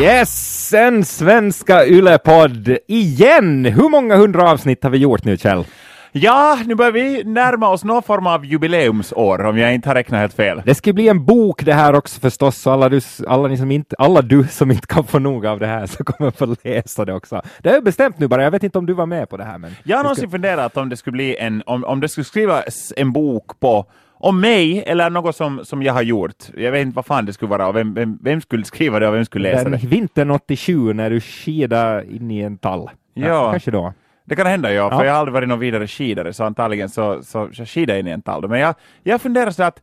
Yes, en svenska Yle-podd igen! Hur många hundra avsnitt har vi gjort nu, Kjell? Ja, nu börjar vi närma oss någon form av jubileumsår, om jag inte har räknat helt fel. Det ska bli en bok det här också förstås, så alla du, alla, ni som inte, alla du som inte kan få nog av det här så kommer få läsa det också. Det är bestämt nu bara, jag vet inte om du var med på det här. Men jag har någonsin ska... funderat om det skulle bli en, om, om det skulle skrivas en bok på om mig eller något som, som jag har gjort. Jag vet inte vad fan det skulle vara och vem, vem, vem skulle skriva det och vem skulle läsa Den det. Vintern 87 när du skidade in i en tall. Ja, ja. kanske då. Det kan hända, ja, för ja. jag har aldrig varit någon vidare skidare, så antagligen så, så, så skidar jag in i en tall. Men jag, jag funderar så att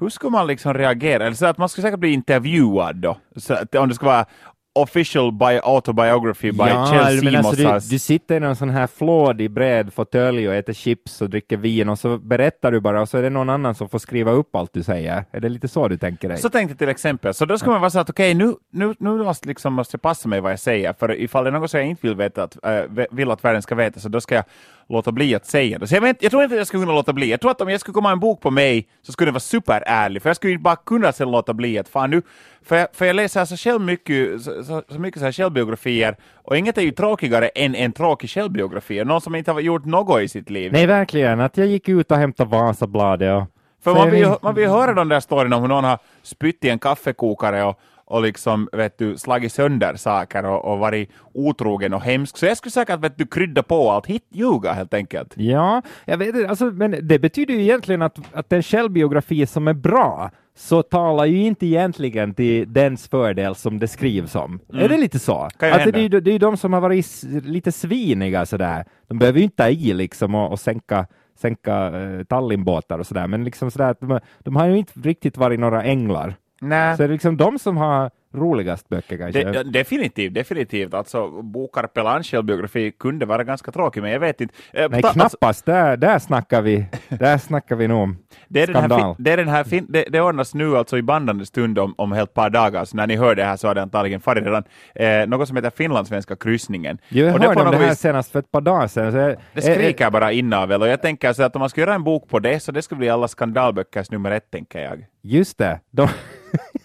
hur skulle man liksom reagera? Eller så att man skulle säkert bli intervjuad då, så att om det skulle vara official by autobiography by ja, Chelsea men alltså du, du, sitter i någon sån här flådig bred fåtölj och äter chips och dricker vin och så berättar du bara och så är det någon annan som får skriva upp allt du säger. Är det lite så du tänker dig? Så tänkte jag till exempel. Så då ska man vara så att okej, okay, nu, nu, nu måste, liksom, måste jag passa mig vad jag säger, för ifall det är något som jag inte vill, veta att, äh, vill att världen ska veta, så då ska jag låta bli att säga det. Så jag, vet, jag tror inte att jag skulle kunna låta bli. Jag tror att om jag skulle komma en bok på mig så skulle det vara superärlig, för jag skulle inte bara kunna sen låta bli att fan nu, för jag, för jag läser alltså själv mycket, så, så, så mycket så här självbiografier, och inget är ju tråkigare än en tråkig självbiografi, någon som inte har gjort något i sitt liv. Nej, verkligen, att jag gick ut och hämtade Vasabladet och för man vill, man vill höra de där storyna om hur någon har spytt i en kaffekokare och och liksom, vet du, slagit sönder saker och, och varit otrogen och hemsk. Så jag skulle säkert vet du, krydda på allt, hit ljuga helt enkelt. Ja, jag vet alltså, men det betyder ju egentligen att, att en självbiografi som är bra så talar ju inte egentligen till dens fördel som det skrivs om. Mm. Är det lite så? Att det, det, det är ju de som har varit lite sviniga sådär. De behöver ju inte ta i liksom och, och sänka sänka uh, Tallinbåtar och sådär, men liksom sådär de, de har ju inte riktigt varit några änglar. Nej. Så det liksom de som har roligast böcker kanske? De, definitivt, definitivt. Alltså Bokar Pelans självbiografi kunde vara ganska tråkig, men jag vet inte. Eh, Nej, ta, knappast. Alltså, där, där snackar vi, där snackar vi nog om det är skandal. Den här, det, är den här fin, det, det ordnas nu alltså i bandande stund om, om helt par dagar, så när ni hör det här så har det antagligen farit redan, eh, något som heter finlandssvenska kryssningen. Jo, jag och hörde om det här vis, senast för ett par dagar sedan. Jag, det skriker äh, bara inavel och jag tänker så att om man ska göra en bok på det, så det ska bli alla skandalböckers nummer ett, tänker jag. Just det. De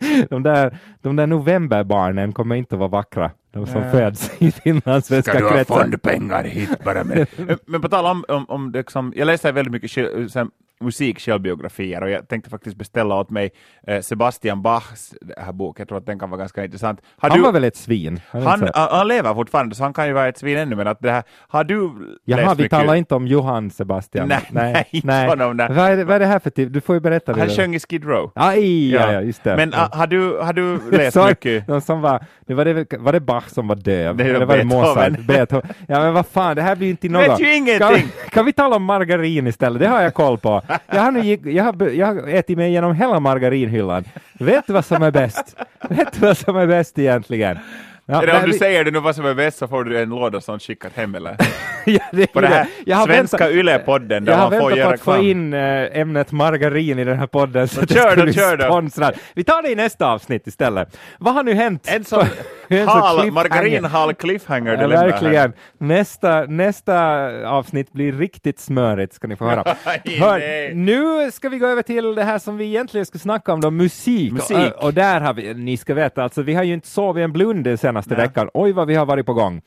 de, där, de där novemberbarnen kommer inte att vara vackra, de som äh. föds i finlandssvenska kretsar. Ska du ha fondpengar hit bara med? men på tal om, om, om det, som, jag läser väldigt mycket musik, självbiografier och jag tänkte faktiskt beställa åt mig eh, Sebastian Bachs här bok. Jag tror att den kan vara ganska intressant. Har han du, var väl ett svin? Han, han, lever fortfarande så han kan ju vara ett svin ännu men att det här, har du Jaha, läst vi mycket? talar inte om Johann Sebastian? Nej, nej, nej. Honom, nej. Vad, är det, vad är det här för typ? Du får ju berätta. Han sjöng i Skid Row. Aj, ja, ja, just det. Men ja. har, du, har du läst så, mycket? De som var, det var, det, var det Bach som var döv? Det, Eller var det Mozart? Beethoven. Ja men vad fan, det här blir inte något. Vet ju ingenting! Kan, vi tala om margarin istället? Det har jag koll på. Jag har nu gick, jag har, jag har ätit mig igenom hela margarinhyllan. Vet du vad som är bäst? Vet du vad som är bäst egentligen? Ja, eller om du vi... säger det nu vad som är bäst så får du en låda sånt skickat hem eller? ja, det på det här jag har svenska Yle-podden där man får göra Jag har väntat på att få in äh, ämnet margarin i den här podden så det kör då, kör då. Vi tar det i nästa avsnitt istället. Vad har nu hänt? En sån hal, margarinhal cliffhanger ja, Verkligen. Nästa, nästa avsnitt blir riktigt smörigt ska ni få höra. Hör, nu ska vi gå över till det här som vi egentligen ska snacka om då, musik. musik. Och, och där har vi, ni ska veta, alltså vi har ju inte sovit en blund senaste Nej. veckan. Oj vad vi har varit på gång.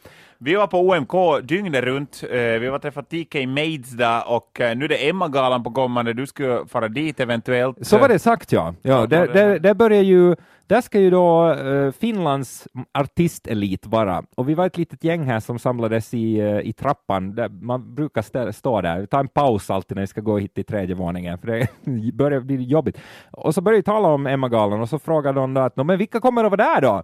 Vi var på OMK dygnet runt. Eh, vi var träffat TK Maids där och eh, nu är det Emma-galan på kommande. Du ska fara dit eventuellt. Så var det sagt ja. ja det, det, det börjar ju där ska ju då eh, Finlands artistelit vara, och vi var ett litet gäng här som samlades i, eh, i trappan, där man brukar stä, stå där, ta en paus alltid när vi ska gå hit till tredje våningen, för det börjar bli jobbigt. Och så började vi tala om Emma-galan och så frågade de att men vilka kommer att vara där då?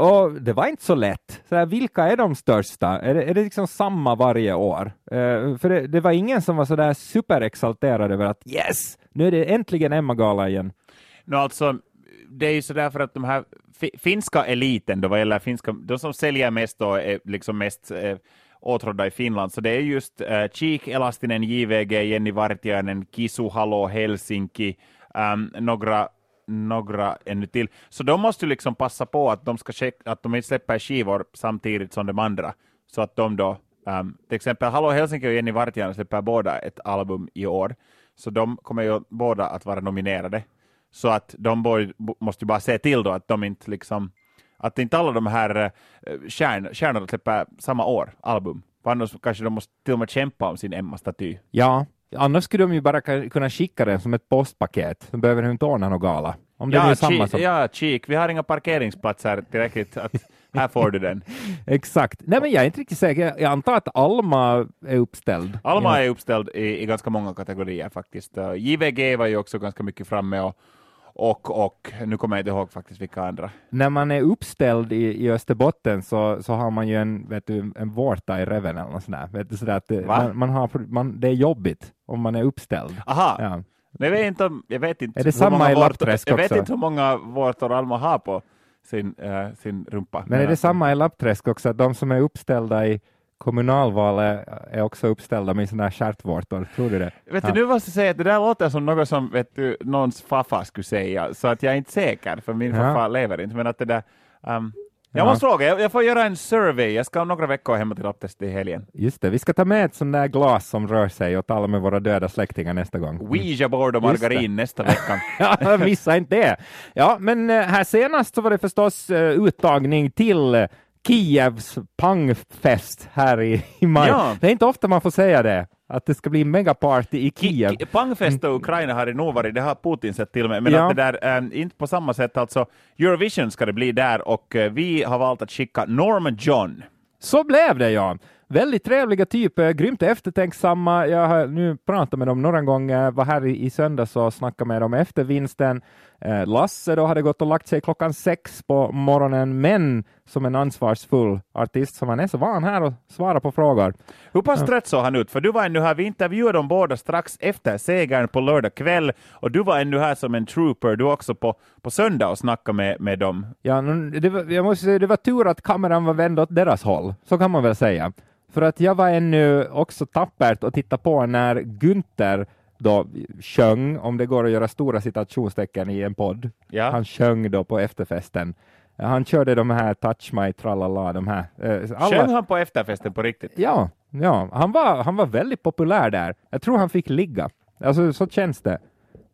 Och det var inte så lätt. Så här, vilka är de största? Är det, är det liksom samma varje år? Uh, för det, det, var ingen som var så där superexalterad över att yes, nu är det äntligen Emma-gala igen. No, alltså, det är ju så därför att de här finska eliten, då vad gäller finska, de som säljer mest och är liksom mest eh, åtrådda i Finland, så det är just eh, Cheek, Elastinen, JVG, Jenny Vartiainen, Kisu, Halo, Helsinki, um, några några ännu till. Så de måste ju liksom passa på att de, ska checka, att de inte släpper skivor samtidigt som de andra, så att de då, um, till exempel Hallå Helsinki och Jenny Vartiainen släpper båda ett album i år, så de kommer ju båda att vara nominerade. Så att de boy, måste ju bara se till då att de inte liksom Att inte alla de här eh, stjärn, stjärnorna släpper samma år album. För annars kanske de måste till och med kämpa om sin Emma-staty. Ja, annars skulle de ju bara kunna skicka den som ett postpaket. De behöver inte ordna någon gala. Om det Ja, är samma som... ja, cheek. Vi har inga parkeringsplatser tillräckligt. Att här får du den. Exakt. Nej, men jag är inte riktigt säker. Jag- antar att Alma är uppställd. Alma Ja. är uppställd i, i ganska många kategorier faktiskt. JVG var ju också ganska mycket framme och, och, och nu kommer jag inte ihåg faktiskt vilka andra. När man är uppställd i, i Österbotten så, så har man ju en, vet du, en vårta i reven eller något sånt där. Vet du, sådär att Va? man, man har, man, det är jobbigt om man är uppställd. Aha, Ja. Jag vet inte, om, jag vet inte Är det samma i Lappträsk Jag vet inte hur många vårtor Alma har på sin, eh, sin rumpa. Men är det samma i Lappträsk också, att de som är uppställda i kommunalvalet är också uppställda med sådana här stjärtvårtor? Tror du det? Vet du, nu måste jag säga att det där låter som något som vet du, någons farfar skulle säga, så att jag är inte säker, för min Ja. farfar lever inte. Men att det där, um, jag Ja. måste fråga, jag, jag får göra en survey, jag ska om några veckor hemma till Lapptest i helgen. Just det, vi ska ta med ett sånt där glas som rör sig och tala med våra döda släktingar nästa gång. Ouija-board och margarin nästa vecka. Ja, missa inte det. Ja, men eh, här senast så var det förstås eh, uttagning till Kievs pangfest här i, i maj. Ja. Det är inte ofta man får säga det, att det ska bli megaparty i Kiev. Ki- Pangfest och Ukraina har det nog varit, det har Putin sett till med, men Ja. att det där, eh, inte på samma sätt alltså. Eurovision ska det bli där och eh, vi har valt att skicka Norman John. Så blev det ja. Väldigt trevliga typer, grymt eftertänksamma. Jag har nu pratat med dem några gånger, var här i, i söndags och snackade med dem efter vinsten. Eh, Lasse då hade gått och lagt sig klockan sex på morgonen, men som en ansvarsfull artist som han är så var han här och svarade på frågor. Hur pass trött såg han ut? För du var ännu här, vi intervjuade dem båda strax efter segern på lördag kväll och du var ännu här som en trooper, du också på, på söndag och snackade med, med dem. Ja, det var, jag måste säga, det var tur att kameran var vänd åt deras håll, så kan man väl säga. För att jag var ännu också tappert och titta på när Günther då sjöng, om det går att göra stora citationstecken i en podd. Ja. Han sjöng då på efterfesten. Han körde de här Touch My Tralala, de här. eh, alla- Sjöng han på efterfesten på riktigt? Ja, ja. Han, var, han var väldigt populär där. Jag tror han fick ligga. Alltså så känns det.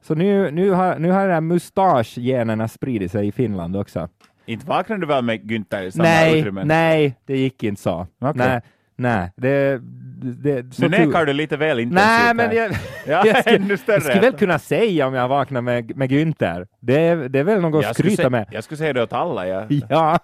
Så nu, nu har, nu har den här mustaschgenerna spridit sig i Finland också. Inte vaknade du väl med Günther i samma Nej, utrymmen? nej, det gick inte så. Okej. Nej, nej, det... det Nu nekar du lite väl intensivt Nej, men jag, Ja, jag, skulle, ännu större. jag skulle väl kunna säga om jag vaknar med, med Günther. Det, är- det är väl något att jag skryta sä- med. jag skulle säga det åt alla. Ja. Ja,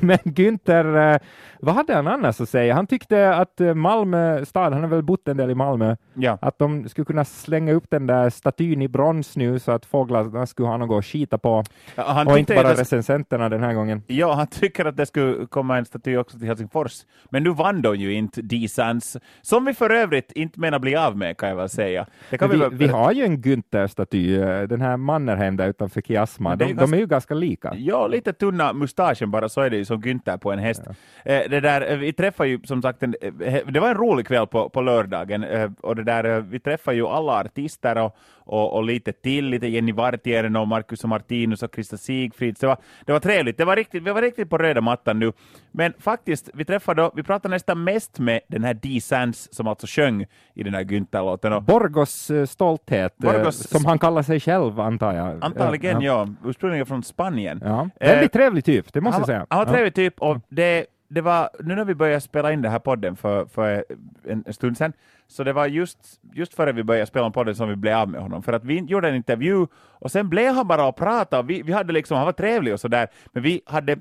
men Günther, eh, vad hade han annars att säga? Han tyckte att eh, Malmö stad, han har väl bott en del i Malmö, Ja. att de skulle kunna slänga upp den där statyn i brons nu så att fåglarna skulle ha något att skita på. Han och inte bara det- recensenterna den här gången. Ja, han tycker att det skulle komma en staty också till Helsingfors. Men nu vann de ju inte D-Sans, som vi för övrigt inte menar bli av med, kan jag väl säga. Kan Vi, väl- vi har ju en Günther-staty, eh, den här Mannerheim där utanför Kiasma. De, ju de ganska- är ju ganska lika. Ja, lite tunna mustaschen bara, så är det ju som Günther på en häst. Eh, det där, eh, vi träffade ju som sagt, en, eh, det var en rolig kväll på, på lördagen, eh, och det där, vi träffade ju alla artister och, och, och lite till, lite Jenny Vartijainen och Marcus och Martinus och Krista Sigfrid. Så det var, det var trevligt, det var riktigt, vi var riktigt på röda mattan nu. Men faktiskt, vi träffade, då- vi pratade nästan mest med den här Dee Sands som alltså sjöng i den här Günther-låten. Borgos stolthet, Borgos- som han kallar sig själv antar jag. Antagligen, ja. ja, ursprungligen från Spanien. ja. Eh, Väldigt trevlig typ, det måste jag säga. Han var Ja. trevlig typ och det, det var, nu när vi började spela in den här podden för, för en, en stund sedan, så det var just, just före vi började spela in podden som vi blev av med honom. För att vi gjorde en intervju och sen blev han bara och pratade och vi, vi hade liksom, han var trevlig och sådär, men vi hade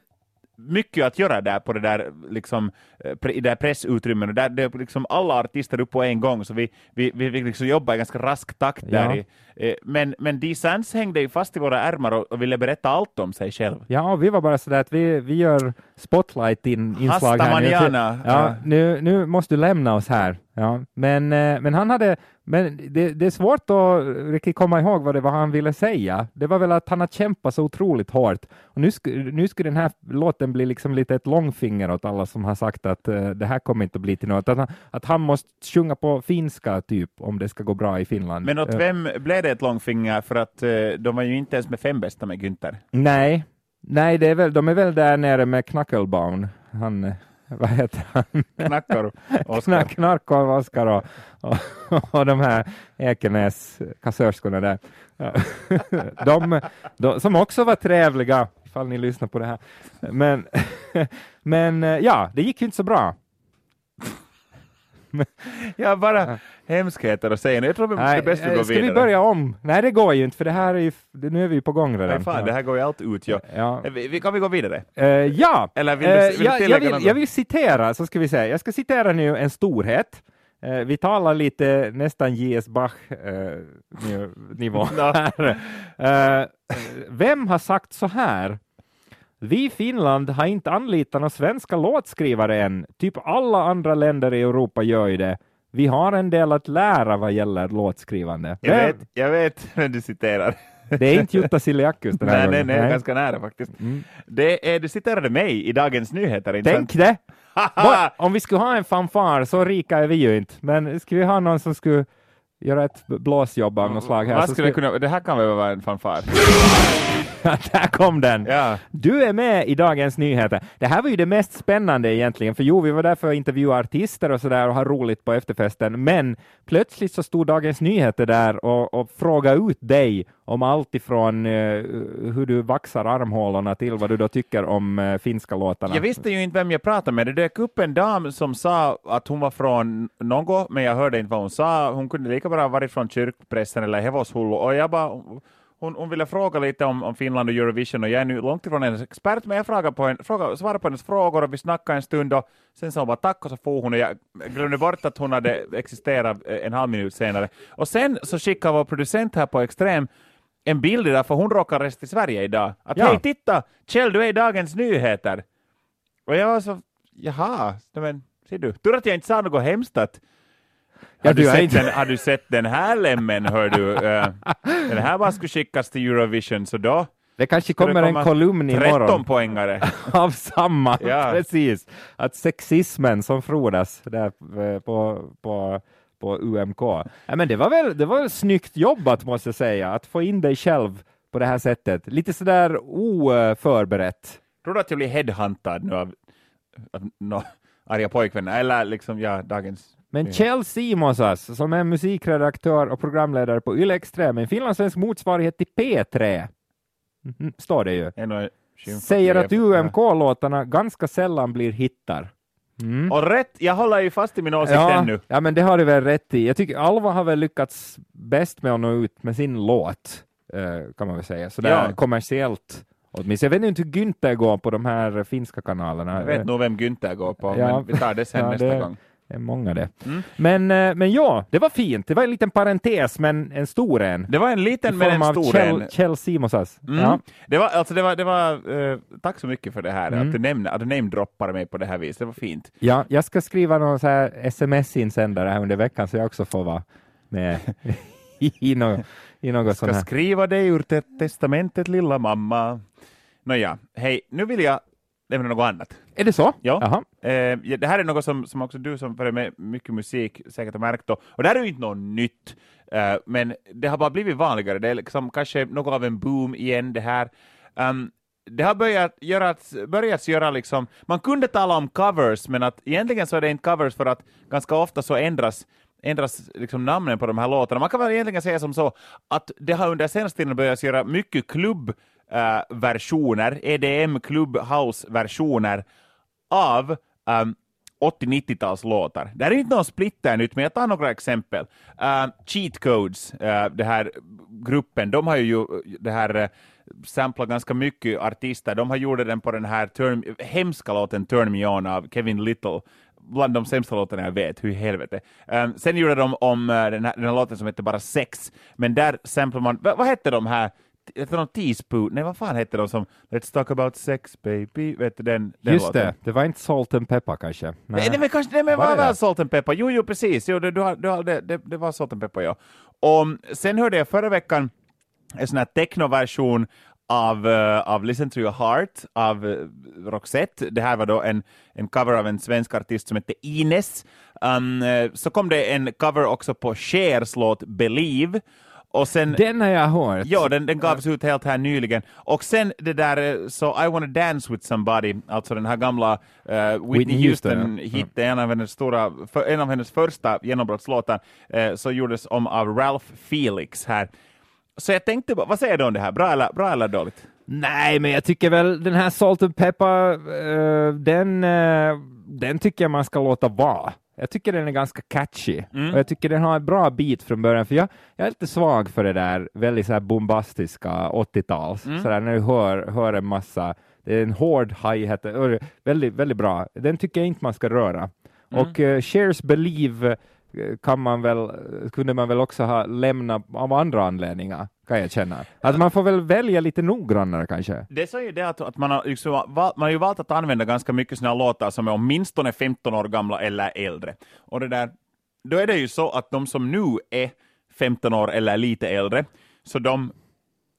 mycket att göra där på det där, liksom, eh, i det där pressutrymmet. Och där, det är liksom alla artister upp på en gång, så vi, vi, vi fick liksom jobba i ganska rask takt där. Ja. I, eh, men men Dee Sands hängde ju fast i våra ärmar och, och ville berätta allt om sig själv. Ja, vi var bara sådär att vi, vi gör spotlight in inslag Hasta här. nu. Ja. nu, nu måste du lämna oss här. Ja, men, eh, men han hade, men det, det är svårt att riktigt komma ihåg vad det var han ville säga. Det var väl att han har kämpat så otroligt hårt. Och nu, sk- nu skulle den här låten bli liksom lite ett långfinger åt alla som har sagt att eh, det här kommer inte att bli till något. Att han, att han måste sjunga på finska typ om det ska gå bra i Finland. Men åt Eh, vem blev det ett långfinger? För att eh, de var ju inte ens med fem bästa med Günther. Nej, nej det är väl, de är väl där nere med Knackelbaum. Han, vad heter han? Knackar Oskar. Knack, Knarkov, Oskar och, och, och de här Ekenäs kassörskorna där. De, de, som också var trevliga, ifall ni lyssnar på det här. Men, men ja, det gick ju inte så bra. Ja, bara hemskheter att säga. Jag tror vi det är bäst vi eh, går ska vidare. vi börja om? Nej, det går ju inte, för det här är ju, nu är vi på gång redan. Nej, fan, det här går ju allt ut. Ja. Ja. Vi, vi, kan vi gå vidare? Eh, ja, Eller vill du- Eh, vill du ja, jag, vill, jag vill citera, så ska vi säga. Jag ska citera nu en storhet. Eh, vi talar lite nästan J.S. Bach-nivå här. Eh, vem har sagt så här? Vi i Finland har inte anlitat några svenska låtskrivare än. Typ alla andra länder i Europa gör ju det. Vi har en del att lära vad gäller låtskrivande. Jag Vem- vet, jag vet vem du citerar. Det är inte Jutta Siljakus den här nej, nej, gången. nej, ganska nära faktiskt. Mm. Det är, du citerade mig i Dagens Nyheter, inte Tänk sant? det! Om vi skulle ha en fanfar, så rika är vi ju inte, men skulle vi ha någon som skulle göra ett blåsjobb av något slag här, Vad skulle det, kunna, det här kan väl vara en fanfar? Där kom den! Ja. Du är med i Dagens Nyheter. Det här var ju det mest spännande egentligen, för jo, vi var där för att intervjua artister och sådär och ha roligt på efterfesten, men plötsligt så stod Dagens Nyheter där och, och frågade ut dig om allt ifrån eh, hur du vaxar armhålorna till vad du då tycker om eh, finska låtarna. Jag visste ju inte vem jag pratade med. Det dök upp en dam som sa att hon var från något, men jag hörde inte vad hon sa. Hon kunde lika bra ha varit från kyrkpressen eller Hevoshullu. Och jag bara, hon, hon ville fråga lite om, om Finland och Eurovision och jag är nu långt ifrån hennes expert, men jag frågade på en, frågade, svarade på hennes frågor och vi snackade en stund och sen sa hon bara tack och så for hon och jag glömde bort att hon hade existerat eh, en halv minut senare. Och sen så skickade vår producent här på Extrem en bild där, för hon råkar resa till Sverige idag. Att Ja. hej titta, Kjell du är i Dagens Nyheter. Och jag var så, jaha, men ser du, tur att jag inte sa något hemskt att har, du sett den, har du sett den här lemmen, hör du? Eh, den här bara skulle skickas till Eurovision, så då Det kanske skulle det kommer en kolumn 13 imorgon poängare. av samma, Ja. precis. Att sexismen som frodas där eh, på, på, på UMK. Ja, men det var väl det var väl snyggt jobbat måste jag säga, att få in dig själv på det här sättet. Lite sådär oförberett. Tror du att jag blir headhuntad nu av, av no, arga pojkvänner? Eller liksom, ja, dagens... Men. Kjell Simonsas, som är musikredaktör och programledare på Yle Extrem, en finlandssvensk motsvarighet till P3, Mhm, står det ju, säger att. UMK-låtarna ganska sällan blir hittar. Mm. Och rätt, jag håller ju fast i min åsikt Ja, ännu. ja, men det har du väl rätt i. Jag tycker Alva har väl lyckats bäst med att nå ut med sin låt, eh, kan man väl säga, sådär Ja. kommersiellt. Åtminstone. Jag vet inte hur Günther går på de här finska kanalerna. Jag vet nog vem Günther går på, Ja. men vi tar det sen Ja, nästa det- gång. Det är många det. Mm. Men, eh, men ja, det var fint. Det var en liten parentes, men en stor en. Det var en liten men en stor Kjell, en. Kjell Simonsas. Mm. Ja. Det var, alltså det var, det var, eh, tack så mycket för det här, Mm. att du nämnde, att du namedroppade mig på det här viset, det var fint. ja, jag ska skriva någon så här sms-insändare här under veckan så jag också får vara med i, något, i något Ska sånt här. skriva dig ur te- testamentet lilla mamma. Nåja, hej, nu vill jag nämna något annat. Är det så? Ja. Eh, det här är något som, som också du som följer med mycket musik säkert har märkt då. Och det här är ju inte något nytt, eh, men det har bara blivit vanligare. Det är liksom kanske något av en boom igen det här. Um, det har börjat göras, börjat göra liksom, man kunde tala om covers, men att egentligen så är det inte covers för att ganska ofta så ändras ändras liksom namnen på de här låtarna. Man kan väl egentligen säga som så att det har under senaste tiden börjat göra mycket versioner, EDM Clubhouse-versioner av ähm, um, 80-90-talslåtar. Det här är inte någon splitter nytt, men jag tar några exempel. Uh, Cheat Codes, äh, uh, den här gruppen, de har ju det här uh, samplat ganska mycket artister. De har gjort den på den här turn, hemska låten Turn Me On av Kevin Little. Bland de sämsta låtarna jag vet, hur i helvete. Um, sen gjorde de om uh, den, här, den här låten som heter bara Sex, men där samplar man, vad, vad hette de här? Heter de Teaspoon? Nej, vad fan hette de som Let's talk about sex baby? Vet du den, den Just låten? det, det var inte Salt and Pepper kanske? Nej, nej men kanske nej, men Var var väl? Salt and Pepper? Jo, jo, precis. Jo, det, du du har, det, det, det var Salt and Pepper, ja. Och sen hörde jag förra veckan en sån här technoversion av, uh, av Listen to your heart av uh, Roxette. Det här var då en, en cover av en svensk artist som hette Ines. Um, eh, så kom det en cover också på Chers låt Believe. Och sen, Den har jag hört. Ja, den, den gavs ut helt här nyligen. Och sen det där, eh, så I wanna dance with somebody, alltså den här gamla eh, Whitney, Whitney Houston, Houston-hit, en, av hennes stora, för, en av hennes första genombrottslåtar, eh, så gjordes om av Ralph Felix här. Så jag tänkte, vad säger du om det här? Bra eller, bra eller dåligt? Nej, men jag tycker väl den här Salt and Pepper, uh, den, uh, den tycker jag man ska låta vara. Jag tycker den är ganska catchy mm. och jag tycker den har en bra bit från början, för jag, jag är lite svag för det där väldigt så bombastiska 80-tals, mm. så där, när du hör, hör en massa, det är en hård hi-hat, väldigt, väldigt bra. Den tycker jag inte man ska röra. Mm. Och uh, Shares Believe kan man väl, kunde man väl också ha lämnat av andra anledningar, kan jag känna. Att man får väl välja lite noggrannare kanske. Det säger det att, att man, har, liksom, man har ju valt att använda ganska mycket sådana låtar som är åtminstone 15 år gamla eller äldre. Och det där, då är det ju så att de som nu är 15 år eller lite äldre, så de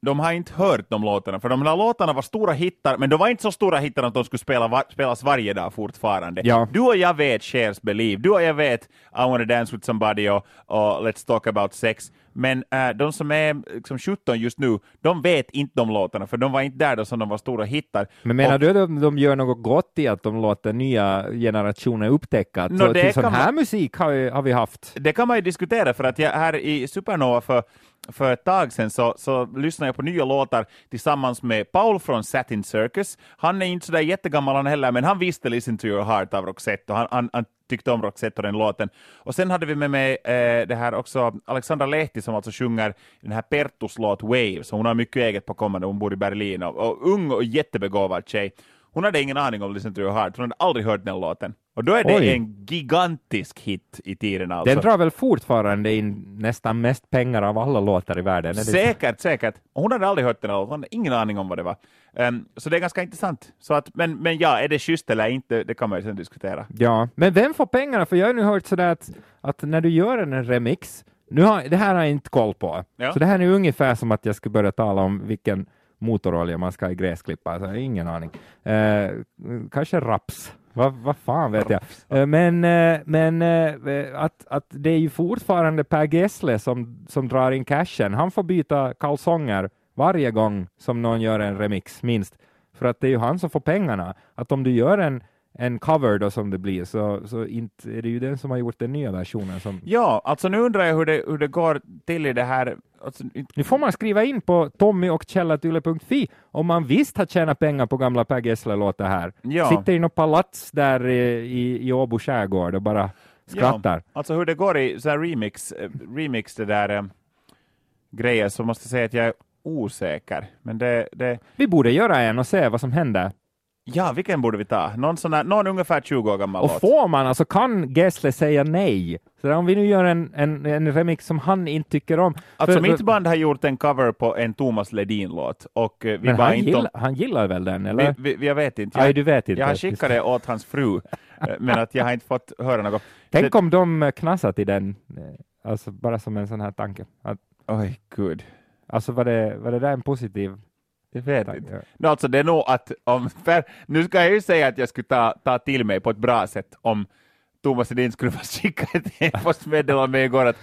de har inte hört de låtarna, för de där låtarna var stora hittar, men de var inte så stora hittar att de skulle spela var, spelas varje dag fortfarande. Ja. Du och jag vet Shares Believe, du och jag vet I wanna dance with somebody och, och Let's talk about sex, men äh, de som är liksom 17 just nu, de vet inte de låtarna, för de var inte där då som de var stora hittar. Men menar och, du att de, de gör något gott i att de låter nya generationer upptäcka att no, till sån här man, musik har vi, har vi haft? Det kan man ju diskutera, för att jag här i Supernova för för ett tag sedan så, så lyssnade jag på nya låtar tillsammans med Paul från Satin Circus. Han är inte sådär jättegammal han heller, men han visste Listen to your heart av Roxette och han, han, han tyckte om Roxette och den låten. Och sen hade vi med mig eh, det här också Alexandra Lehti som alltså sjunger den här Pertus låt Waves. Hon har mycket eget på kommande, hon bor i Berlin och, och ung och jättebegåvad tjej. Hon hade ingen aning om Listen to your heart, hon hade aldrig hört den låten. Och då är det Oj. en gigantisk hit i tiden alltså. Den drar väl fortfarande in nästan mest pengar av alla låtar i världen? Säkert, säkert. Och hon hade aldrig hört den hon hade ingen aning om vad det var. Um, så det är ganska intressant. Så att, men, men ja, är det schysst eller inte, det kan man ju sen diskutera. Ja, men vem får pengarna? För jag har nu hört sådär att, att när du gör en remix, nu har, det här har jag inte koll på, ja. så det här är ungefär som att jag skulle börja tala om vilken motorolja man ska i gräsklippa, alltså, ingen aning. Eh, kanske raps. Vad va fan vet jag. Eh, men, eh, men eh, att, att det är ju fortfarande Per Gessle som, som drar in cashen. Han får byta kalsonger varje gång som någon gör en remix, minst. För att det är ju han som får pengarna. Att om du gör en en cover då som det blir, så, så inte är det ju den som har gjort den nya versionen. Som... Ja, alltså nu undrar jag hur det, hur det går till i det här. Alltså... Nu får man skriva in på Tommy och källatyle.fi om man visst har tjänat pengar på gamla Per Gessle-låtar här. Ja. Sitter i något palats där i, i, Åbo skärgård och bara skrattar. Ja, alltså hur det går i så här remix, eh, remix det där äh, grejer, så måste jag säga att jag är osäker. Men det, det... Vi borde göra en och se vad som händer. Ja, vilken borde vi ta? Någon, sån här, någon ungefär 20 år gammal Och låt. får man, alltså kan Gessle säga nej? Så om vi nu gör en, en, en remix som han inte tycker om. Alltså för, mitt band har gjort en cover på en Thomas Ledin-låt. Och eh, vi men han, gill, han gillar väl den, eller? Vi, vi, jag vet inte. Jag, Aj, du vet inte. Jag har skickat det åt hans fru, eh, men att jag har inte fått höra något. Tänk det, om de knasar till den, eh, alltså bara som en sån här tanke. Att, Oj, gud. Alltså var det, var det där en positiv jag vet inte. Ja. No, alltså det är nog att om, för, nu ska jag ju säga att jag skulle ta, ta till mig på ett bra sätt om Thomas Edin skulle få skicka ett e-postmeddelande igår att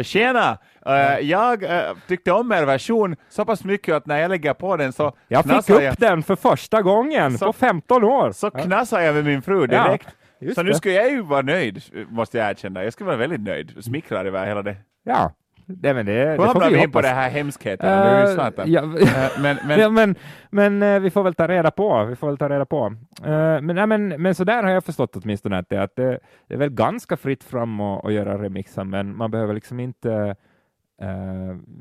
Tjena! Uh, jag uh, tyckte om er version så pass mycket att när jag lägger på den så Jag fick upp jag, den för första gången så, på 15 år! Så knassar jag med min fru direkt. Ja, så nu skulle jag ju vara nöjd, måste jag erkänna. Jag skulle vara väldigt nöjd, smickrad över hela det. Ja, det, men det, det får vi in på det här hemskheten? Uh, ja, uh, men, men... Ja, men, men uh, vi får väl ta reda på. Vi får väl ta reda på. Uh, men, nej, men, men så där har jag förstått åtminstone att det, att det, det är väl ganska fritt fram att, att göra remixar, men man behöver liksom inte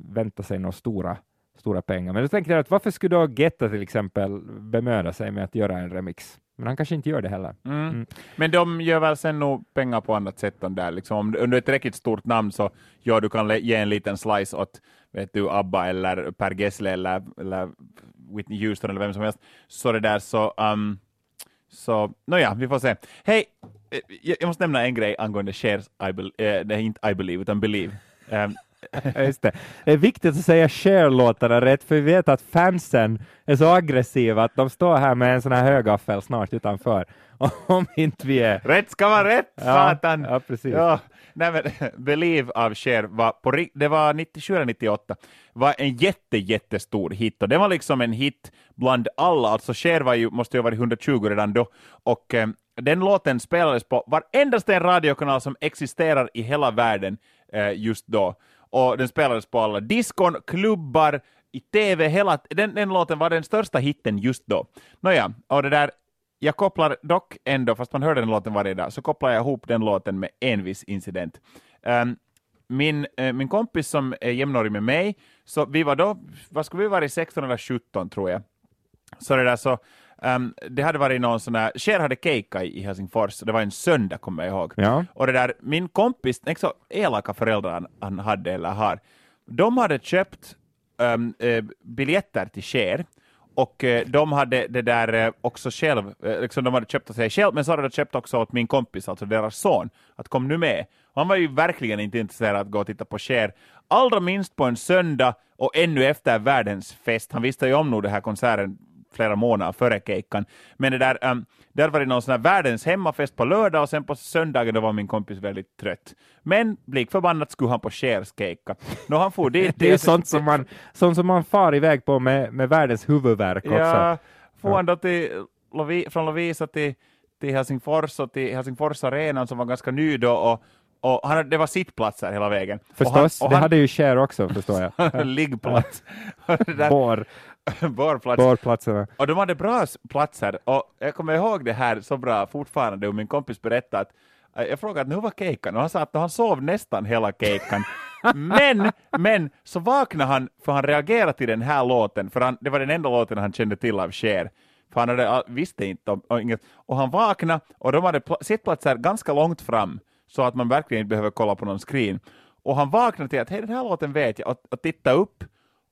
vänta sig några stora, stora pengar. Men då tänkte jag att varför skulle då Getta till exempel bemöda sig med att göra en remix? Men han kanske inte gör det heller. Mm. Mm. Men de gör väl sen nog pengar på annat sätt än där. Liksom, om, du är ett tillräckligt stort namn så ja, du kan ge en liten slice åt vet du, ABBA eller Per Gessle eller, eller Whitney Houston eller vem som helst. Så det där så, um, så nåja, vi får se. Hej, eh, jag måste nämna en grej angående shares, I be, äh, det är inte I believe utan believe. Um, Just det. det är viktigt att säga Cher-låtarna rätt, för vi vet att fansen är så aggressiva att de står här med en sån här högaffel snart utanför. Om inte vi är... Rätt ska vara rätt, satan! Ja, precis. Ja. Nej, men, Believe av Cher var, på, det var 97 eller 98, var en jätte, jättestor hit och det var liksom en hit bland alla, alltså Cher var ju, måste ju ha varit 120 redan då och eh, den låten spelades på varenda en radiokanal som existerar i hela världen eh, just då och den spelades på alla diskon, klubbar, i TV hela, den, den låten var den största hitten just då. Nåja, och det där, jag kopplar dock ändå, fast man hör den låten varje dag, så kopplar jag ihop den låten med en viss incident. Um, min, uh, min kompis som är jämnårig med mig, så vi var då, vad skulle vi vara, 16 eller 17 tror jag. Så det där så, um, det hade varit någon sån där, Cher hade keikka i Helsingfors, det var en söndag kommer jag ihåg. Ja. Och det där, min kompis, inte så elaka föräldrar han, han hade eller har, de hade köpt um, uh, biljetter till Cher, och uh, de hade det där uh, också själv, liksom de hade köpt åt sig själv, men så hade de köpt också åt min kompis, alltså deras son, att kom nu med. Och han var ju verkligen inte intresserad av att gå och titta på Cher, allra minst på en söndag och ännu efter världens fest. Han visste ju om nog den här konserten flera månader före keikan. Men det där, um, där var det någon sån här världens hemmafest på lördag och sen på söndagen då var min kompis väldigt trött. Men lik förbannat skulle han på Chers keikka. Nå han for dit. det är sånt som man, sånt som man far iväg på med, med världens huvudvärk också. Ja, for han då till, från Lovisa till, till Helsingfors och till Helsingfors arenan som var ganska ny då och och han, det var sittplatser hela vägen. Förstås, och han, och det han, hade ju Cher också förstår jag. Liggplats. Bår. Bårplats. Bårplatserna. Och de hade bra platser, och jag kommer ihåg det här så bra fortfarande, och min kompis berättade att eh, jag frågade hur var kejkan och han sa att han sov nästan hela kejkan. men, men så vaknade han, för han reagerade till den här låten, för han, det var den enda låten han kände till av Cher. För han hade, visste inte om, och, inget, och han vaknade och de hade sittplatser ganska långt fram, så att man verkligen inte behöver kolla på någon screen. Och han vaknade till att hej, den här låten vet jag, och, och titta upp,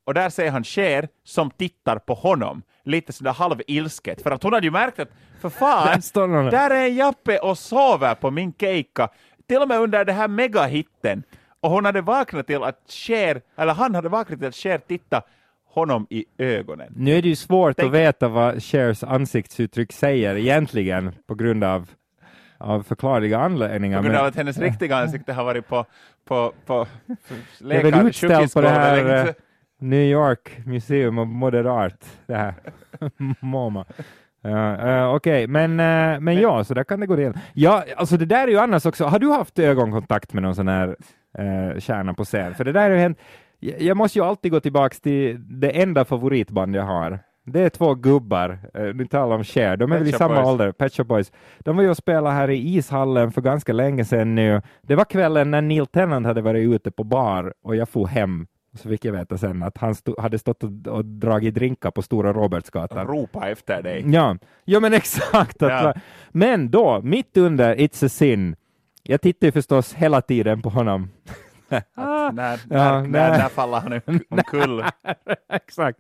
och där ser han Cher som tittar på honom, lite sådär halvilsket, för att hon hade ju märkt att för fan, där, där är Jappe och sover på min keikka, till och med under det här megahitten. Och hon hade vaknat till att Cher, eller han hade vaknat till att Cher tittar honom i ögonen. Nu är det ju svårt Tänk... att veta vad Chers ansiktsuttryck säger egentligen på grund av av förklarliga anledningar. På grund av att hennes riktiga ansikte har varit på, på, på läkar, väl utställt på det här New York Museum of Modern Art, det här MoMA. Uh, uh, Okej, okay. men, uh, men ja, så där kan det gå igen. Ja, alltså det där är ju annars också, har du haft ögonkontakt med någon sån här uh, kärna på scen? För det där har ju hänt, jag, måste ju alltid gå tillbaks till det enda favoritband jag har. Det är två gubbar, uh, nu talar om Cher, de är väl i samma Boys. ålder, Pet Shop Boys. De var ju och spelade här i ishallen för ganska länge sedan nu. Det var kvällen när Neil Tennant hade varit ute på bar och jag får hem så fick jag veta sen att han stod, hade stått och, och dragit drinkar på Stora Robertsgatan. Ropa efter dig. Ja, ja men exakt. Ja. Men då, mitt under It's a sin, jag tittar ju förstås hela tiden på honom. när, när, ja, när, när, faller han omkull? Exakt.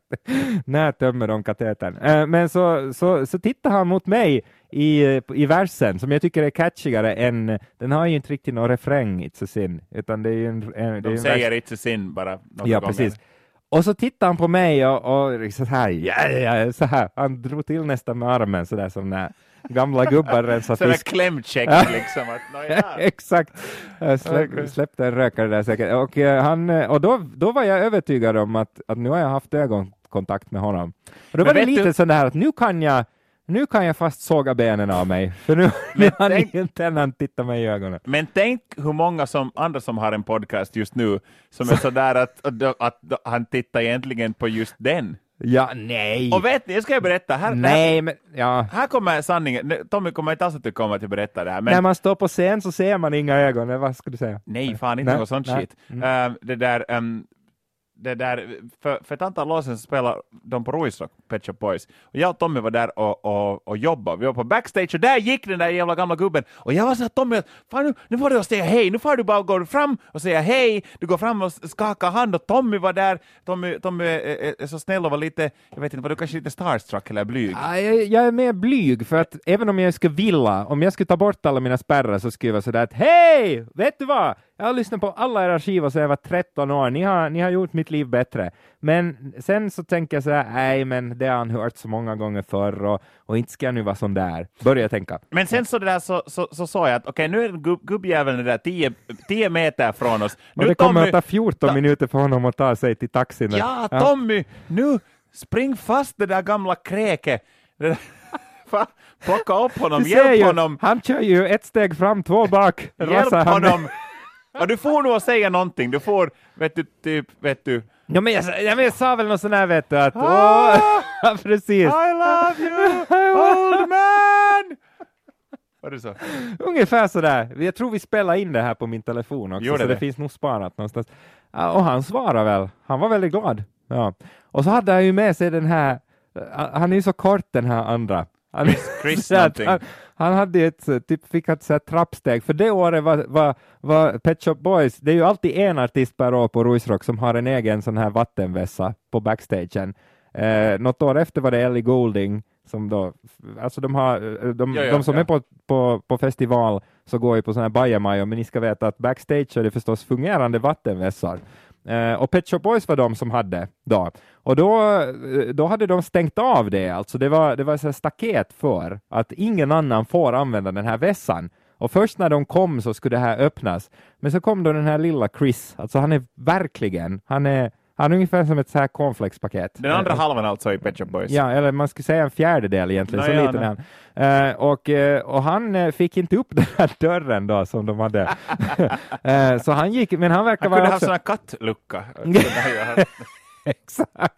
När tömmer de katetern? Äh, men så, så, så tittar han mot mig i, i versen som jag tycker är catchigare än, den har ju inte riktigt någon refräng, It's a sin, utan det är ju en, en De säger vers. It's a sin bara några Ja, gånger. precis. Och så tittar han på mig och, och så här, ja, ja, så här, han drog till nästan med armen så där som när gamla gubbar rensar fisk. Sådär klämcheck liksom. Att. Exakt. Släpp, släppte en rökare där säkert. Och, uh, han, eh, och då, då var jag övertygad om att, att nu har jag haft ögonkontakt med honom. Och då Men var det lite du... sådär att nu kan jag nu kan jag fast såga benen av mig, för nu, nu har tänk, inte än titta mig i ögonen. Men tänk hur många som, andra som har en podcast just nu, som är sådär att, att, att, att han tittar egentligen på just den. Ja, nej. Och vet ni, jag ska berätta. Här, nej, men, ja. här kommer sanningen. Tommy kommer inte alls att tycka om att jag berättar det här. Men... När man står på scen så ser man inga ögon, vad ska du säga? Nej, fan inte nej, något sånt nej. shit. Mm. Uh, det där, um, det där, för, för ett antal år sedan spelade de på Ruisrock, Pet Shop Boys, och jag och Tommy var där och, och, och jobbade. Vi var på backstage och där gick den där jävla gamla gubben. Och jag var såhär Tommy, fan nu, nu får du säga hej, nu får du bara gå fram och säga hej, du går fram och skakar hand. Och Tommy var där, Tommy, Tommy är, är så snäll och var lite, jag vet inte, var du kanske lite starstruck eller blyg? Ja, jag, jag, är mer blyg, för att även om jag skulle vilja, om jag skulle ta bort alla mina spärrar så skulle jag vara sådär att hej, vet du vad? Jag har lyssnat på alla era skivor sedan jag var 13 år. Ni har, ni har gjort mitt liv bättre. Men sen så tänker jag så här, nej, men det har han hört så många gånger förr och, och inte ska jag nu vara sån där. Börjar jag tänka. Men sen så, det där så, så, så sa jag att okej, okay, nu är gubb, gubbjäveln där 10 meter från oss. Och det kommer Tommy, att ta 14 ta, minuter för honom att ta sig till taxin. Ja, Tommy, nu spring fast det där gamla kräket. Plocka upp honom, hjälp honom. Han kör ju ett steg fram, två bak. Hjälp honom. Och du får nog att säga någonting, du får, vet du, typ, vet du, Ja, men jag, ja, men jag sa väl något sånt här vet du att... Ah! Åh, precis. I love you, old man! Var det så? Ungefär sådär. Jag tror vi spelar in det här på min telefon också, Gjorde så det? det? finns nog sparat någonstans. Ja, Och han svarade väl. Han var väldigt glad. Ja. Och så hade han ju med sig den här, han är ju så kort den här andra. Han, Chris att någonting. han, han hade ett, så- typ, fick ett så här trappsteg, för det året var, var, var Pet Shop Boys, det är ju alltid en artist per år på Ruisrock som har en egen sån här vattenvässa på backstagen. Eh, något år efter var det Ellie Goulding, som då, alltså de har, eh, de, Ja, ja, de som ja. är på, på, på festival så går ju på sån här bajamajo, men ni ska veta att backstage är det förstås fungerande vattenvässar. Eh, och Pet Shop Boys var de som hade då. Och då, eh, då hade de stängt av det, alltså det var, det var så staket för att ingen annan får använda den här vässan. Och först när de kom så skulle det här öppnas. Men så kom då den här lilla Chris, alltså han är verkligen, han är, han är ungefär som ett så här cornflakespaket. Den andra Eh, halvan alltså i Pet Shop Boys? Ja, eller man skulle säga en fjärdedel egentligen, Nå, så ja, liten är han. Eh, och, eh, och han eh, fick inte upp den här dörren då som de hade. Eh, så han gick, men han verkar Han kunde vara ha också... sån här kattlucka. Han. Exakt.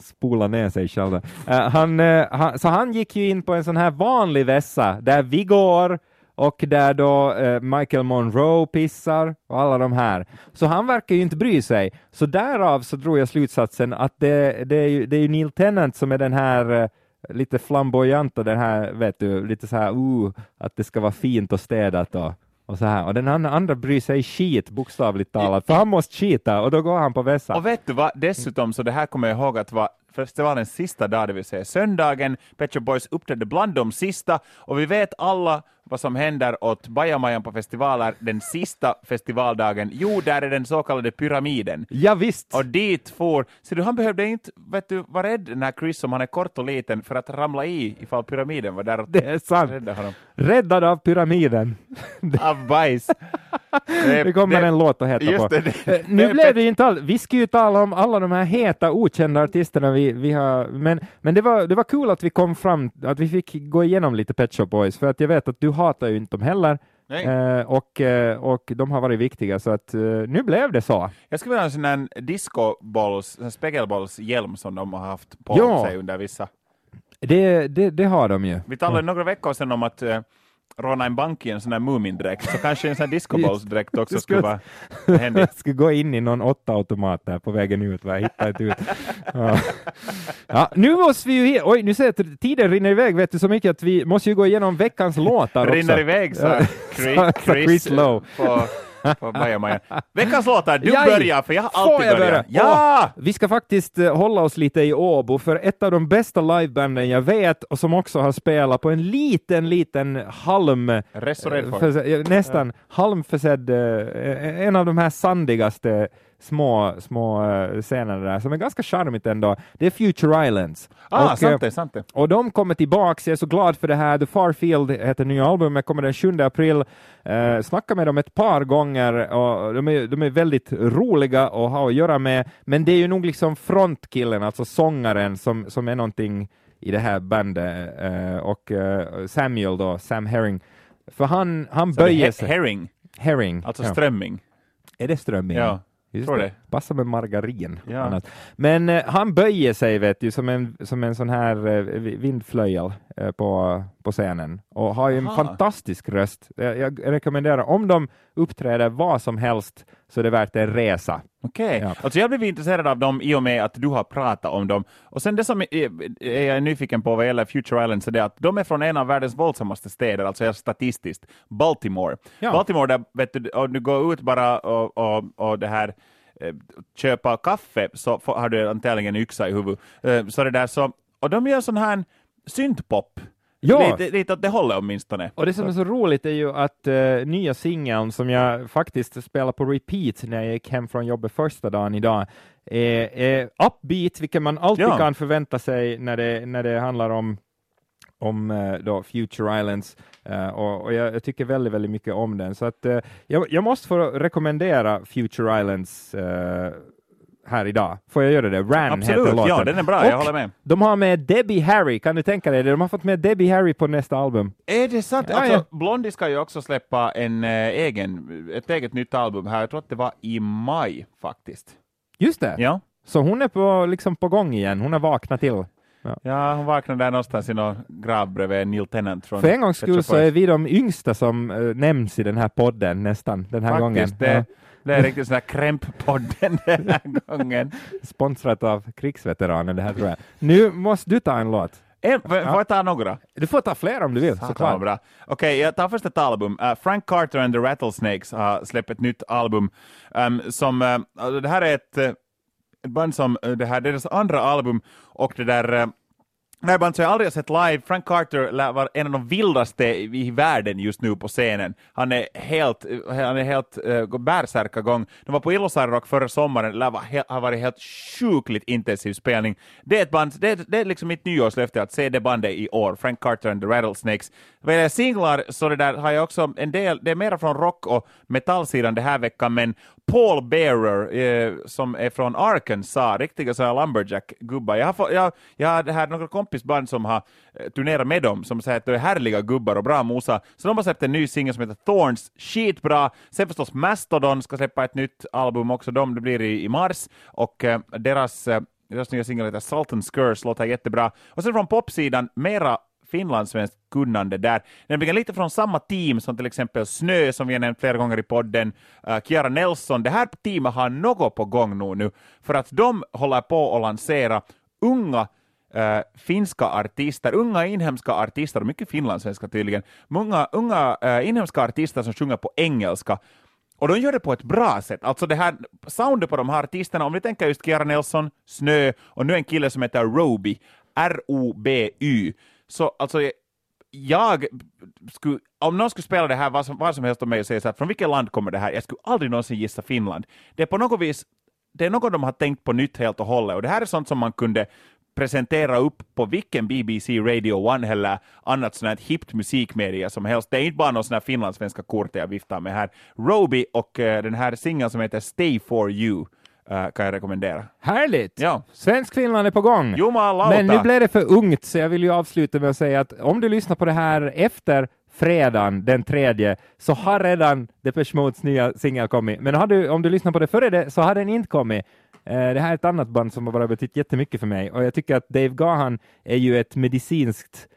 Spola ner sig själv. han, han, så han gick ju in på en sån här vanlig vässa där vi går och där då eh, Michael Monroe pissar och alla de här. Så han verkar ju inte bry sig. Så därav så drog jag slutsatsen att det, det, är, ju, det är ju Neil Tennant som är den här eh, lite flamboyanta, den här, vet du, lite så här, uh, att det ska vara fint och städat och, och så här. Och den andra, bryr sig skit, bokstavligt talat, för han måste skita och då går han på vässan. Och vet du vad, dessutom så det här kommer jag ihåg att var festivalens sista dag, det vill säga söndagen. Pet Shop Boys uppträdde bland de sista och vi vet alla vad som händer åt bajamajan på festivaler den sista festivaldagen. Jo, där är den så kallade pyramiden. Ja, visst. Och dit for, så du, han behövde inte vet du, vara rädd den här Chris som han är kort och liten för att ramla i ifall pyramiden var där och Det är sant. rädda honom. Räddad av pyramiden. Av bajs. Det kommer en låt att heta just på. det, det, Eh, Nu blev det ju inte all... Vi ska ju tala om alla de här heta okända artisterna vi, vi har, men, men det var, det var kul att vi kom fram, att vi fick gå igenom lite Pet Shop Boys, för att jag vet att du hatar ju inte dem heller, eh, och, eh, och de har varit viktiga, så att eh, nu blev det så. Jag skulle vilja ha en sån här discobolls, spegelbollshjälm som de har haft på Ja. sig under vissa. Det, det, det har de ju. Vi talade några veckor sedan om att råna en bank i en sån här Mumindräkt, så kanske en sån här discobollsdräkt också Det skulle skulle- vara händigt. Jag ska gå in i någon åtta-automat där på vägen ut, va? hittar inte ut. Ja. Ja, nu måste vi ju, oj, nu ser jag att tiden rinner iväg, vet du, så mycket att vi måste ju gå igenom veckans låtar också. Rinner iväg, sa Chris, Chris, Lowe. på. Veckans låtar, du Jaj! börjar, för jag har alltid jag börjat. börja? Ja! Vi ska faktiskt eh, hålla oss lite i Åbo, för ett av de bästa livebanden jag vet, och som också har spelat på en liten, liten halm... Resored for. Förse- ja, nästan halmförsedd, eh, en av de här sandigaste små, små eh, scenerna där, som är ganska charmigt ändå. Det är Future Islands. Ah, Och, sant eh, det, sant det. och de kommer tillbaks, jag är så glad för det här. The Far Field heter nya albumet, kommer den 7 april. Eh, snacka med dem ett par gånger och de är, de är väldigt roliga att ha att göra med, men det är ju nog liksom frontkillen, alltså sångaren, som, som är någonting i det här bandet. Eh, och eh, Samuel då, Sam Herring, för han, han Så böjer sig. herring, Herring. alltså ja. strömming. Är det strömming? Ja, Just tror det. Passa med margarin. Ja. Annat. Men eh, han böjer sig vet du, som en, som en sån här eh, vi- vindflöjel eh, på, på scenen och har ju en Aha. fantastisk röst. Jag, jag rekommenderar, om de uppträder vad som helst så är det värt en resa. Okej, Ja. alltså jag blev intresserad av dem i och med att du har pratat om dem. Och sen det som är, är jag nyfiken på vad gäller Future Islands är det att de är från en av världens våldsammaste städer, alltså helt statistiskt, Baltimore. Ja. Baltimore, där vet du, och du går ut bara och, och, och det här eh, köpa kaffe så får, har du antagligen en yxa i huvudet. Eh, Så det där så, och de gör sån här syntpop. Ja. Lite, lite åt det hållet åtminstone. Och det som är så roligt är ju att eh, nya singeln som jag faktiskt spelar på repeat när jag gick hem från jobbet första dagen idag är, är upbeat, vilket man alltid Ja. kan förvänta sig när det, när det handlar om om eh, då Future Islands eh, och, och jag, jag tycker väldigt, väldigt mycket om den. Så att eh, jag, jag måste få rekommendera Future Islands eh, här idag. Får jag göra det? Ran Absolut, heter låten. ja, den är bra, jag Och håller med. De har med Debbie Harry, kan du tänka dig det? De har fått med Debbie Harry på nästa album. Är det sant? Ja, alltså, ja. Blondie ska ju också släppa en, eh, egen, ett eget nytt album här, jag tror att det var i maj faktiskt. Just det. Ja, Så hon är på, liksom på gång igen, hon har vaknat till. ja hon vaknade där någonstans i någon grav bredvid Neil Tennant från För en gångs skull så är vi de yngsta som uh, nämns i den här podden nästan, den här gången. Faktiskt, det, det är riktigt sån här krämppodden den här gången. Sponsrat av krigsveteraner det här tror jag. Nu måste du ta en låt. En, får får jag ta några? Du får ta fler om du vill, såklart. bra. Okej, jag tar först ett album. Uh, Frank Carter and the Rattlesnakes har släppt ett nytt album. Um, som, uh, alltså det här är ett, ett band som, det här det är deras andra album och det där Nej, det här bandet som jag aldrig har sett live. Frank Carter lär vara en av de vildaste i världen just nu på scenen. Han är helt, han är helt eh, uh, bärsärkagång. De var på Illosaari Rock förra sommaren, lär vara har varit helt sjukligt intensiv spelning. Det är ett band, det är, det är liksom mitt nyårslöfte att se det bandet i år, Frank Carter and the Rattlesnakes. Vad gäller singlar så det där har jag också en del, det är mera från rock och metallsidan det här veckan, men Paul Bearer eh, som är från Arkansas, riktiga sådana lumberjack-gubbar. Jag har, jag, jag har här några kompisband som har eh, turnerat med dem, som säger att de är härliga gubbar och bra mosa. Så de har släppt en ny singel som heter Thorns, skitbra. Sen förstås Mastodon ska släppa ett nytt album också, de, det blir i, i mars, och eh, deras eh, deras nya singel heter Salt and Skurs, låter jättebra. Och sen från popsidan, mera finlandssvenskt kunnande där. Nämligen lite från samma team som till exempel Snö, som vi har nämnt flera gånger i podden, uh, Kiara Nelson. Det här teamet har något på gång nu, nu för att de håller på att lansera unga Uh, finska artister, unga inhemska artister, och mycket finlandssvenska tydligen, många unga uh, inhemska artister som sjunger på engelska. Och de gör det på ett bra sätt. Alltså det här soundet på de här artisterna, om ni tänker just Kiara Nelson, Snö, och nu en kille som heter Roby, R-O-B-Y. Så alltså, jag skulle, om någon skulle spela det här vad som, vad som helst om mig och säga så här, från vilket land kommer det här? Jag skulle aldrig någonsin gissa Finland. Det är på något vis, det är något de har tänkt på nytt helt och hållet, och det här är sånt som man kunde presentera upp på vilken BBC Radio One eller annat sånt här hippt musikmedia som helst. Det är inte bara någon sån här finlandssvenska kort jag viftar med här. Roby och eh, den här singeln som heter Stay for you kan jag rekommendera. Härligt! Ja. Svensk Finland är på gång. Men nu blev det för ungt, så jag vill ju avsluta med att säga att om du lyssnar på det här efter fredagen den tredje, så har redan Depeche Modes nya singel kommit. Men du, om du lyssnar på det före det, så har den inte kommit. Eh, det här är ett annat band som har bara betytt jättemycket för mig, och jag tycker att Dave Gahan är ju ett medicinskt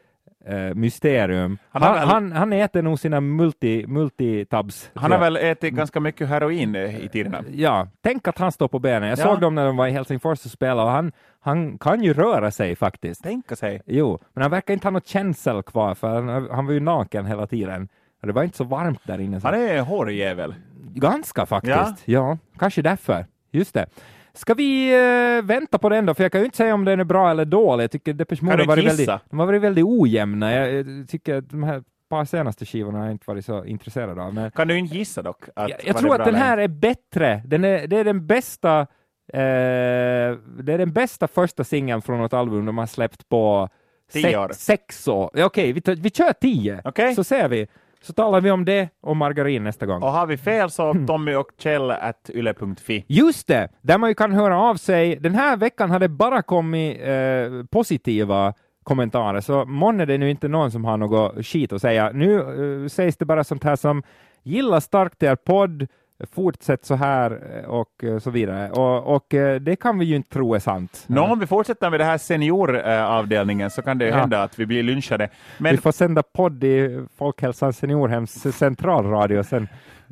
eh, mysterium. Han Han, väl- han, han äter nog sina multi, multitabs. Han har väl ätit ganska mycket heroin eh, i tiderna. Ja, tänk att han står på benen. Jag Ja. såg dem när de var i Helsingfors och spelade, och han, han kan ju röra sig faktiskt. Tänka sig. Jo, men han verkar inte ha något känsel kvar, för han, han var ju naken hela tiden. Och det var inte så varmt där inne. Så. Han är en hårig jävel. Ganska faktiskt. Ja. kanske därför. Just det. Ska vi eh, vänta på den då? För jag kan ju inte säga om den är bra eller dålig. Jag tycker Depeche Mode har varit väldigt, de har varit väldigt ojämna. Jag, jag tycker att de här par senaste skivorna har jag inte varit så intresserad av. Men Kan du inte gissa dock? Jag, jag tror att den här är bättre. Den är, det är den bästa eh, det är den bästa första singeln från något album de har släppt på Tio sex, år. sex år. Ja, Okej, vi, tar- vi kör tio, Okej. så ser vi. Så talar vi om det och margarin nästa gång. Och har vi fel så Tommy och Kjell at yle.fi. Just det, där man ju kan höra av sig. Den här veckan har det bara kommit eh, positiva kommentarer, så månne det nu inte någon som har något skit att säga. Nu eh, sägs det bara sånt här som gilla starkt er podd, fortsätt så här eh, och eh, så vidare. Och, och eh, det kan vi ju inte tro är sant. Nå, om vi fortsätter med det här senioravdelningen så kan det Ja. hända att vi blir lynchade. Men Vi får sända podd i Folkhälsans seniorhems centralradio sen.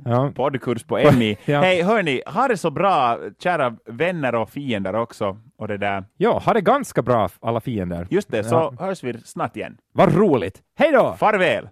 Ja. poddkurs på MI. Ja. Hej, hörni, ha det så bra, kära vänner och fiender också. Och det där. ja, ha det ganska bra alla fiender. Just det, så Ja. hörs vi snart igen. Vad roligt! Hej då! Farväl!